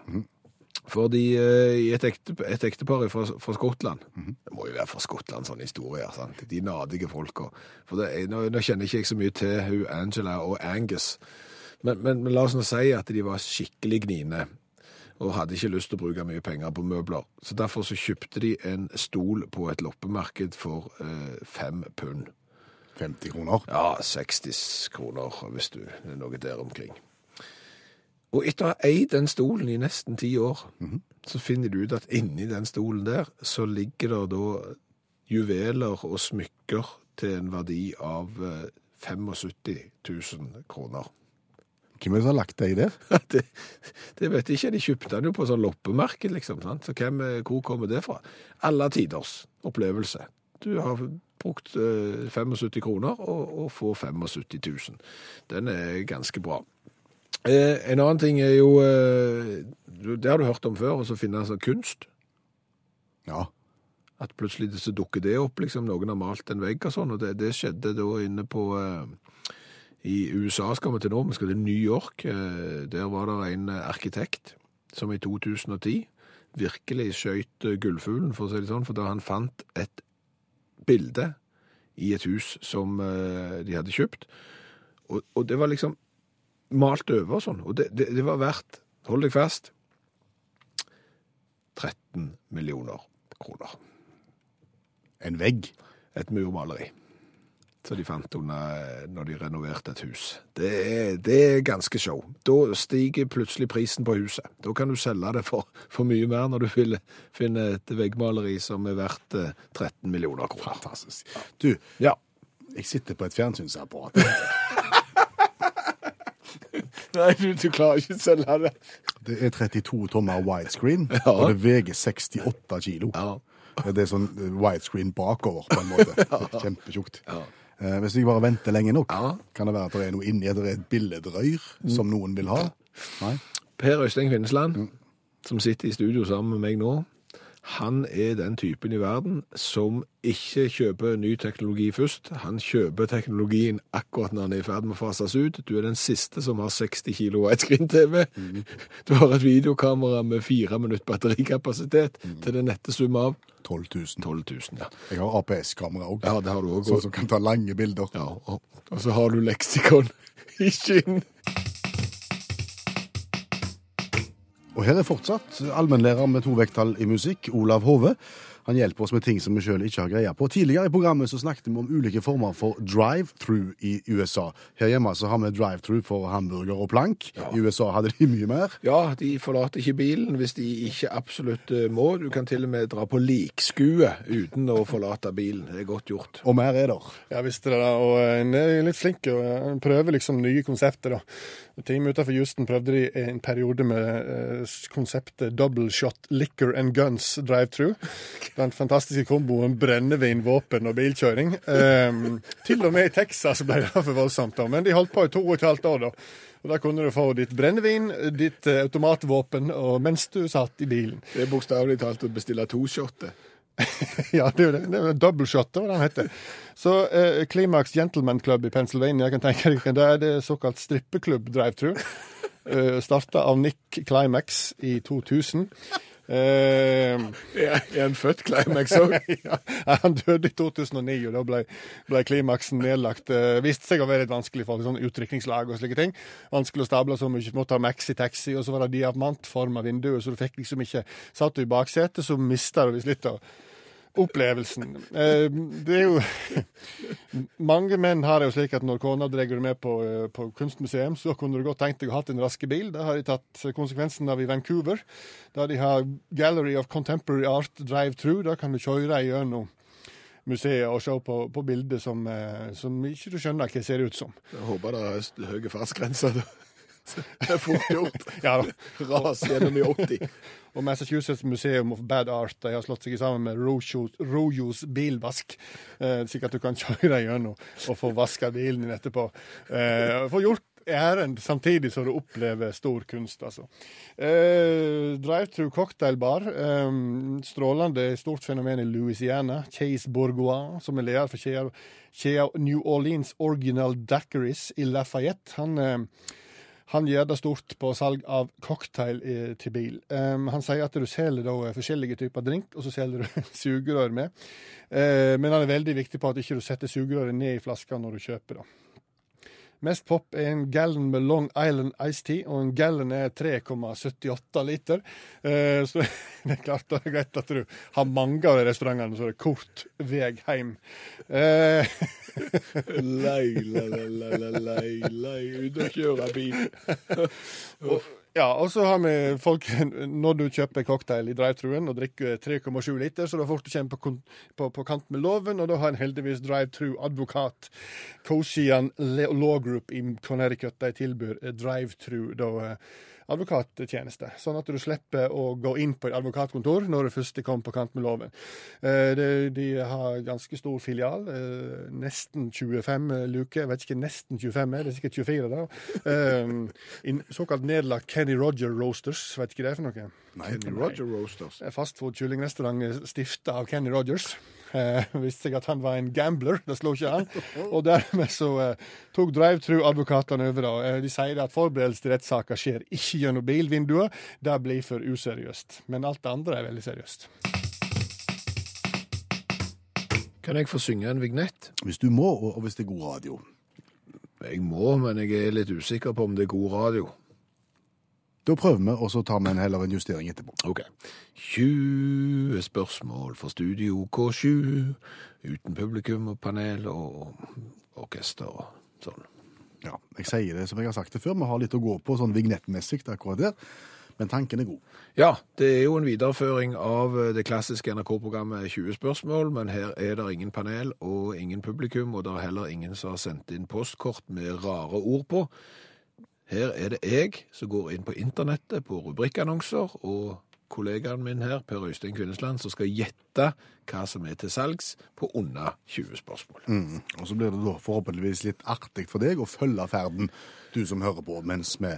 Fordi eh, i et, ekte, et ektepar fra, fra Skottland Det må jo være fra Skottland, sånne historier. sant? De nadige folka. For det, nå, nå kjenner ikke jeg så mye til hun Angela og Angus. Men, men, men la oss nå si at de var skikkelig gniene. Og hadde ikke lyst til å bruke mye penger på møbler. Så derfor så kjøpte de en stol på et loppemarked for eh, fem pund. 50 kroner. Ja, 60 kroner, hvis du er noe der omkring. Og etter å ha eid den stolen i nesten ti år, så finner du ut at inni den stolen der, så ligger det da juveler og smykker til en verdi av eh, 75 000 kroner. Hvem er det som har lagt deg der? Det, det vet jeg ikke, de kjøpte den jo på sånn loppemarked, liksom. Sant? Så hvem, eh, hvor kommer det fra? Alle tiders opplevelse. Du har brukt eh, 75 kroner og, og får 75 000. Den er ganske bra. Eh, en annen ting er jo eh, Det har du hørt om før, å så finne altså kunst. Ja. At plutselig så dukker det opp, liksom noen har malt en vegg og sånn, og det, det skjedde da inne på eh, I USA skal vi til nå, vi skal til New York. Eh, der var det en eh, arkitekt som i 2010 virkelig skjøt eh, gullfuglen, for å si det sånn, for da han fant et bilde i et hus som de hadde kjøpt, og, og det var liksom malt over og sånn, og det, det, det var verdt, hold deg fast, 13 millioner kroner En vegg. et murmaleri. Så de fant under når de renoverte et hus. Det er, det er ganske show. Da stiger plutselig prisen på huset. Da kan du selge det for, for mye mer når du vil finne et veggmaleri som er verdt eh, 13 millioner kroner. Fantastisk. Du, Ja. jeg sitter på et fjernsynsapparat. Nei, du, du klarer ikke å selge det. Det er 32 tommer widescreen, Ja. og det veier 68 kilo. Ja. Det er sånn eh, widescreen bakover, på en måte. Kjempetjukt. Eh, Hvis vi bare venter lenge nok, Ja. kan det være at det er noe inni, at det er et billedrøyr som noen vil ha. Nei? Per Øystein Kvinnesland, som sitter i studio sammen med meg nå, han er den typen i verden som ikke kjøper ny teknologi først. Han kjøper teknologien akkurat når han er i ferd med å fases ut. Du er den siste som har 60 kilo widescreen-TV. Du har et videokamera med fire minutter batterikapasitet til den nette sum av 12 000. 12 000. Ja, Jeg har APS-kamera òg, ja sånn som kan ta lange bilder. Ja, og, og så har du leksikon i skinn. Her er fortsatt allmennlærer med to vekttall i musikk, Olav Hove. Han hjelper oss med ting som vi sjøl ikke har greie på. Tidligere i programmet så snakket vi om ulike former for drive-through i USA. Her hjemme så har vi drive-through for hamburger og plank. I USA hadde de mye mer. Ja, de forlater ikke bilen hvis de ikke absolutt eh, må. Du kan til og med dra på likskue uten å forlate bilen. Det er godt gjort. Og mer er der. Ja, visste det da. Og eh, en er litt flink og eh, prøver liksom nye konsepter, da. Team utenfor Houston prøvde de en periode med konseptet double shot liquor and guns drive-through. Den fantastiske komboen brennevin, våpen og bilkjøring. Um, til og med i Texas ble det for voldsomt, da. Men de holdt på i to og et halvt år, da. Og Da kunne du få ditt brennevin, ditt eh, automatvåpen, og mens du satt i bilen. Det er bokstavelig talt å bestille to shotter. Ja, det er jo det. det er double shot, det var det han heter. Så eh, Climax Gentleman Club i Pennsylvania, jeg kan tenke deg, det er det såkalt strippeklubb drive-through. Uh, Starta av Nick Climax i 2000. Eh, Er han født Climax òg? ja, han døde i 2009, og da ble, ble klimaksen nedlagt. Det viste seg å være litt vanskelig for sånn utrykningslag og slike ting. Vanskelig å stable så mye. Måtte ha maxi-taxi, og så var det diamantforma vinduer, så du fikk liksom ikke Satt du i baksetet, så mista du visst litt av opplevelsen. Eh, det er jo Mange menn har det jo slik at når kona drar deg med på, eh, på kunstmuseum, så kunne du godt tenkt deg å ha en raskebil. Det har de tatt konsekvensen av i Vancouver. Der de har Gallery of Contemporary Art Drive-Through. Da kan du kjøre gjennom museet og se på, på bilder som, eh, som ikke du skjønner hva ser ut som. Jeg håper det er høye fartsgrenser. Det er fort gjort. Ja. Ras gjennom i 80. Og Massachusetts Museum of Bad Art de har slått seg sammen med Rojos, bilvask, eh, slik at du kan kjøre gjennom og få vaska bilen din etterpå. Eh, få gjort ærend samtidig som du opplever stor kunst, altså. Eh, Drive-through cocktailbar. Eh, strålende stort fenomen i Louisiana. Chase Bourgois, som er leder for kjeda New Orleans Original Daiquiris i Lafayette. Han eh, han gjør det stort på salg av cocktail i, til bil. Um, han sier at du selger da eh, forskjellige typer drink, og så selger du sugerør med. Uh, men han er veldig viktig på at ikke du setter sugerøret ned i flaska når du kjøper det. Mest pop er en gallon med Long Island Ice Tea, og en gallon er 3,78 liter. Eh, så det er klart det er greit at du har mange av de restaurantene, så det er kort vei hjem. Eh, lei, lei, lei, lei, lei, ut og kjøre bil. Ja, og så har vi folk Når du kjøper cocktail i drive-truen og drikker 3,7 liter, så da får du kommer på, på, på kant med loven, og da har en heldigvis drive-tru-advokat Koshian Law Group i Connecticut de tilbyr eh, drive-thru da, eh, advokattjeneste. Sånn at du slipper å gå inn på et advokatkontor når du først kom på kant med loven. Eh, De, har ganske stor filial, eh, nesten 25 luker. Jeg vet ikke nesten 25 er, det er sikkert 24 da. Eh, såkalt nedlagt Kenny Roger Roasters, vet ikke det for noe? Nei, Kenny Roger Roasters. Fastfood-kyllingrestaurant stifta av Kenny Rogers. Eh, viste seg at han var en gambler, det slo ikke an. Og dermed så eh, tok Drive-Tru advokatene over. da. Eh, de sier at forberedelse til rettssaker skjer ikke gjennom bilvinduet. Det blir for useriøst. Men alt det andre er veldig seriøst. Kan jeg få synge en vignett? Hvis du må, og og hvis det er god radio. Jeg må, men jeg er litt usikker på om det er god radio. Da prøver vi, og så tar vi en heller en justering etterpå. Ok. 20 spørsmål for Studio K7, uten publikum og panel og orkester og sånn. Ja, jeg sier det som jeg har sagt det før, vi har litt å gå på sånn vignettmessig akkurat der, men tanken er god. Ja, det er jo en videreføring av det klassiske NRK-programmet 20 spørsmål, men her er det ingen panel og ingen publikum, og det er heller ingen som har sendt inn postkort med rare ord på. Her er det jeg som går inn på internettet på rubrikkannonser, og kollegaen min her, Per Øystein Kvinnesland, som skal gjette hva som er til salgs på under 20 spørsmål. Mm. Og så blir det da forhåpentligvis litt artig for deg å følge ferden, du som hører på, mens vi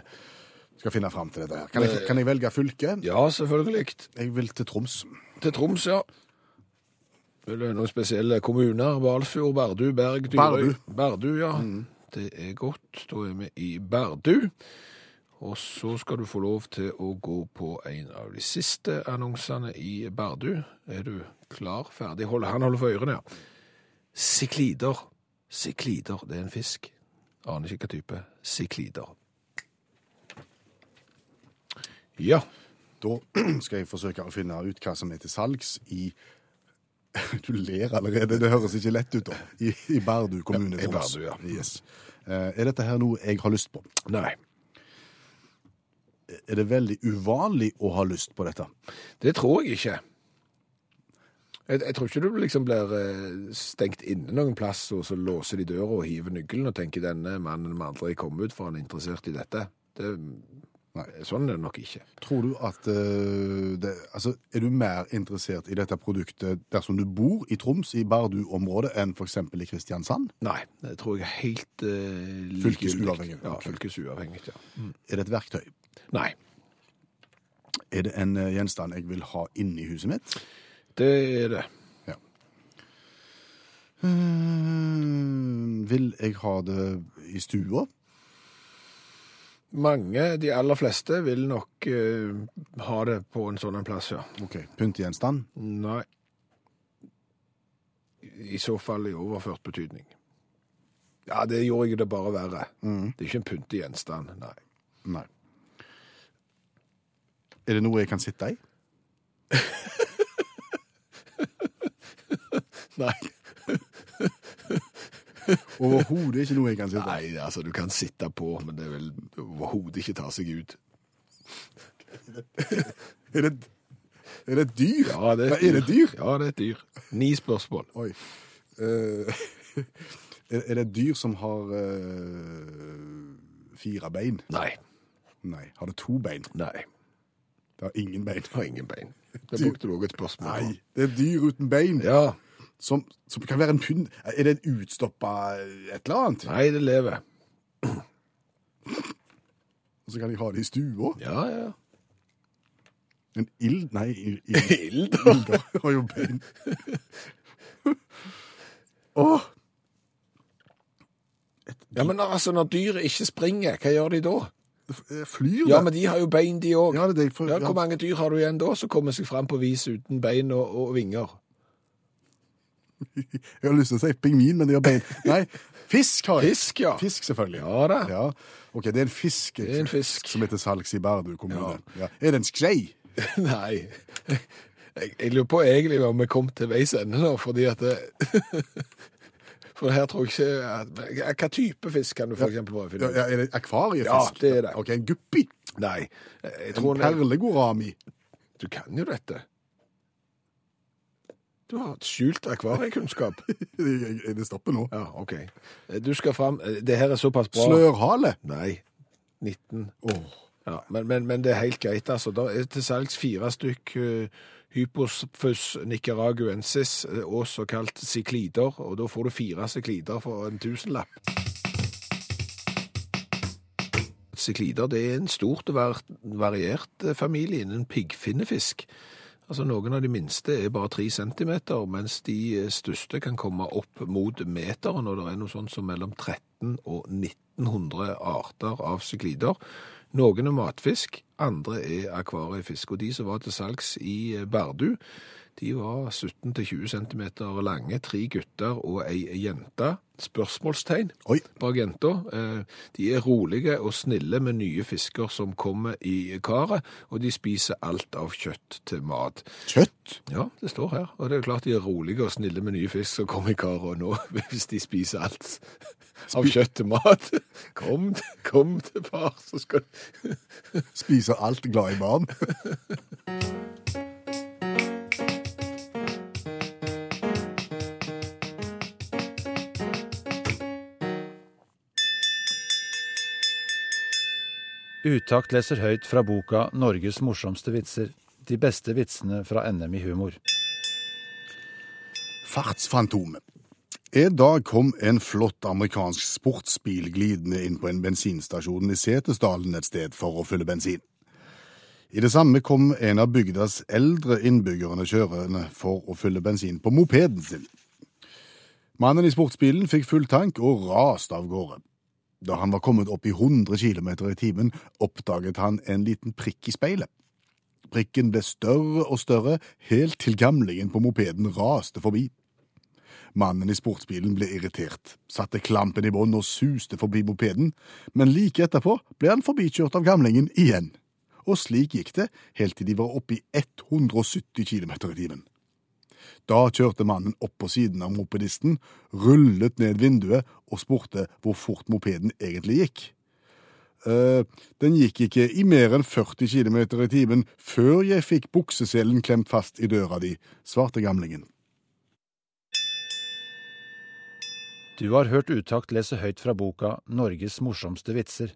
skal finne fram til dette her. Kan jeg, kan jeg velge fylke? Ja, selvfølgelig. Jeg vil til Troms. Til Troms, ja. Vil du noen spesielle kommuner? Valsfjord, Bardu, Berg, Dyrøy? Bardu. Bardu, ja. Det er godt. Da er vi i Bardu. Og så skal du få lov til å gå på en av de siste annonsene i Bardu. Er du klar? Ferdig? Hold, han holder for ørene, ja. Siklider. Siklider, det er en fisk. Aner ikke hva type. Siklider. Ja. Da skal jeg forsøke å finne ut hva som er til salgs i Du ler allerede, det høres ikke lett ut da. I, i Bardu kommune. Ja, i Bardu, ja. Yes. Eh, Er dette her noe jeg har lyst på? Nei. Er det veldig uvanlig å ha lyst på dette? Det tror jeg ikke. Jeg, jeg tror ikke du liksom blir eh, stengt inne noen plass, og så låser de døra og hiver nøkkelen og tenker denne mannen må aldri komme ut, for han er interessert i dette. Det, Nei. sånn er det nok ikke. Tror du at eh, det, altså, Er du mer interessert i dette produktet dersom du bor i Troms, i Bardu-området, enn f.eks. i Kristiansand? Nei, det tror jeg er helt uh, Fylkesuavhengig, Ja, fylkesuavhengig, ja. Er det et verktøy? Nei, Er det en eh, gjenstand jeg vil ha inni huset mitt? det er det. Eh, vil jeg ha det i stua? Mange, de aller fleste, vil nok eh, ha det på en sånn en plass, ja. Ok, Pyntegjenstand? Nei. I så fall i overført betydning. Ja, det gjorde jeg det bare verre. Det er ikke en pyntegjenstand, nei. Nei. Er det noe jeg kan sitte i? Nei. Overhodet ikke noe jeg kan sitte på. Nei, altså du kan sitte på, men det vil overhodet ikke ta seg ut. Er det, er det et dyr? Ja, det Nei, er det dyr? Ja, det er et dyr. Ni spørsmål. Oi. Uh, er, er det et dyr som har uh, fire bein? Nei. Nei. Har det to bein? Nei. Det har ingen bein. Det har ingen bein. Det brukte du også et spørsmål Nei, det er dyr uten bein. Ja. Som, som kan være en pynt. Er det en utstoppa et eller annet? Nei, det lever. Og så kan de ha det i stua? Ja, ja. En ild... Nei, Ild. ilder har jo bein. Åh! Ja, men altså, når dyret ikke springer, hva gjør de da? eh, Flyr det? Ja, men de har jo bein, de òg. Ja, det er det jeg får- Ja, ja. hvor mange dyr har du igjen da som kommer seg fram på vis uten bein og, og vinger? Jeg har lyst til å si pingvin, men de har bein. Nei, fisk har jeg. Fisk, ja. Fisk, selvfølgelig. Ja da. Ja. Ok, det er en fisk, Det er en fisk. som heter salgs i Bardu kommune. Ja. Er det en skrei? Nei. Jeg, jeg lurer på egentlig om vi kom til veis ende nå, fordi at det, For her tror jeg ikke at, Hva type fisk kan du for eksempel bare å finne ut? ja, er det akvariefisk? Ja, det er det. Ok, en guppi? Nei. Jeg En perlegorami? Du kan jo dette. Du har et skjult akvariekunnskap. Det stopper nå? Ja, OK. Du skal fram Det her er såpass bra. Slørhale? Nei. 19. Oh. Ja, men, men, men det er helt greit, altså. Det er til salgs fire stykk uh, Hypospus nicaraguensis, eh, og såkalt siklider, og da får du fire siklider for en tusenlapp. Siklider det er en stort og variert eh, familie innen piggfinnefisk. Altså Noen av de minste er bare tre centimeter, mens de eh, største kan komme opp mot meteren, og det er noe sånt som mellom 13 og 1900 arter av syklider. Noen er matfisk, andre er akvariefisk. Og de som var til salgs i eh, Bardu, de var 17-20 cm lange, tre gutter og ei jente. Spørsmålstegn Oi. bak jenta. Eh, De er rolige og snille med nye fisker som kommer i karet, og de spiser alt av kjøtt til mat. Kjøtt? Ja, det står her. Og det er jo klart de er rolige og snille med nye fisk som kommer i karet nå, hvis de spiser alt av kjøtt til mat. Kom, kom til far, så skal Spiser alt glad i barn? Utakt leser høyt fra boka 'Norges morsomste vitser'. De beste vitsene fra NM i humor. Fartsfantomet. En dag kom en flott amerikansk sportsbil glidende inn på en bensinstasjon i Setesdalen et sted for å fylle bensin. I det samme kom en av bygdas eldre innbyggerne kjørende for å fylle bensin på mopeden sin. Mannen i sportsbilen fikk full tank og raste av gårde. Da han var kommet opp i 100 km i timen, oppdaget han en liten prikk i speilet. Prikken ble større og større, helt til gamlingen på mopeden raste forbi. Mannen i sportsbilen ble irritert, satte klampen i bånn og suste forbi mopeden, men like etterpå ble han forbikjørt av gamlingen igjen. Og slik gikk det helt til de var oppe i 170 km i timen. Da kjørte mannen opp på siden av mopedisten, rullet ned vinduet og spurte hvor fort mopeden egentlig gikk. «Eh, den gikk ikke i mer enn 40 km i timen før jeg fikk bukseselen klemt fast i døra di, svarte gamlingen. Du har hørt Utakt lese høyt fra boka 'Norges morsomste vitser'.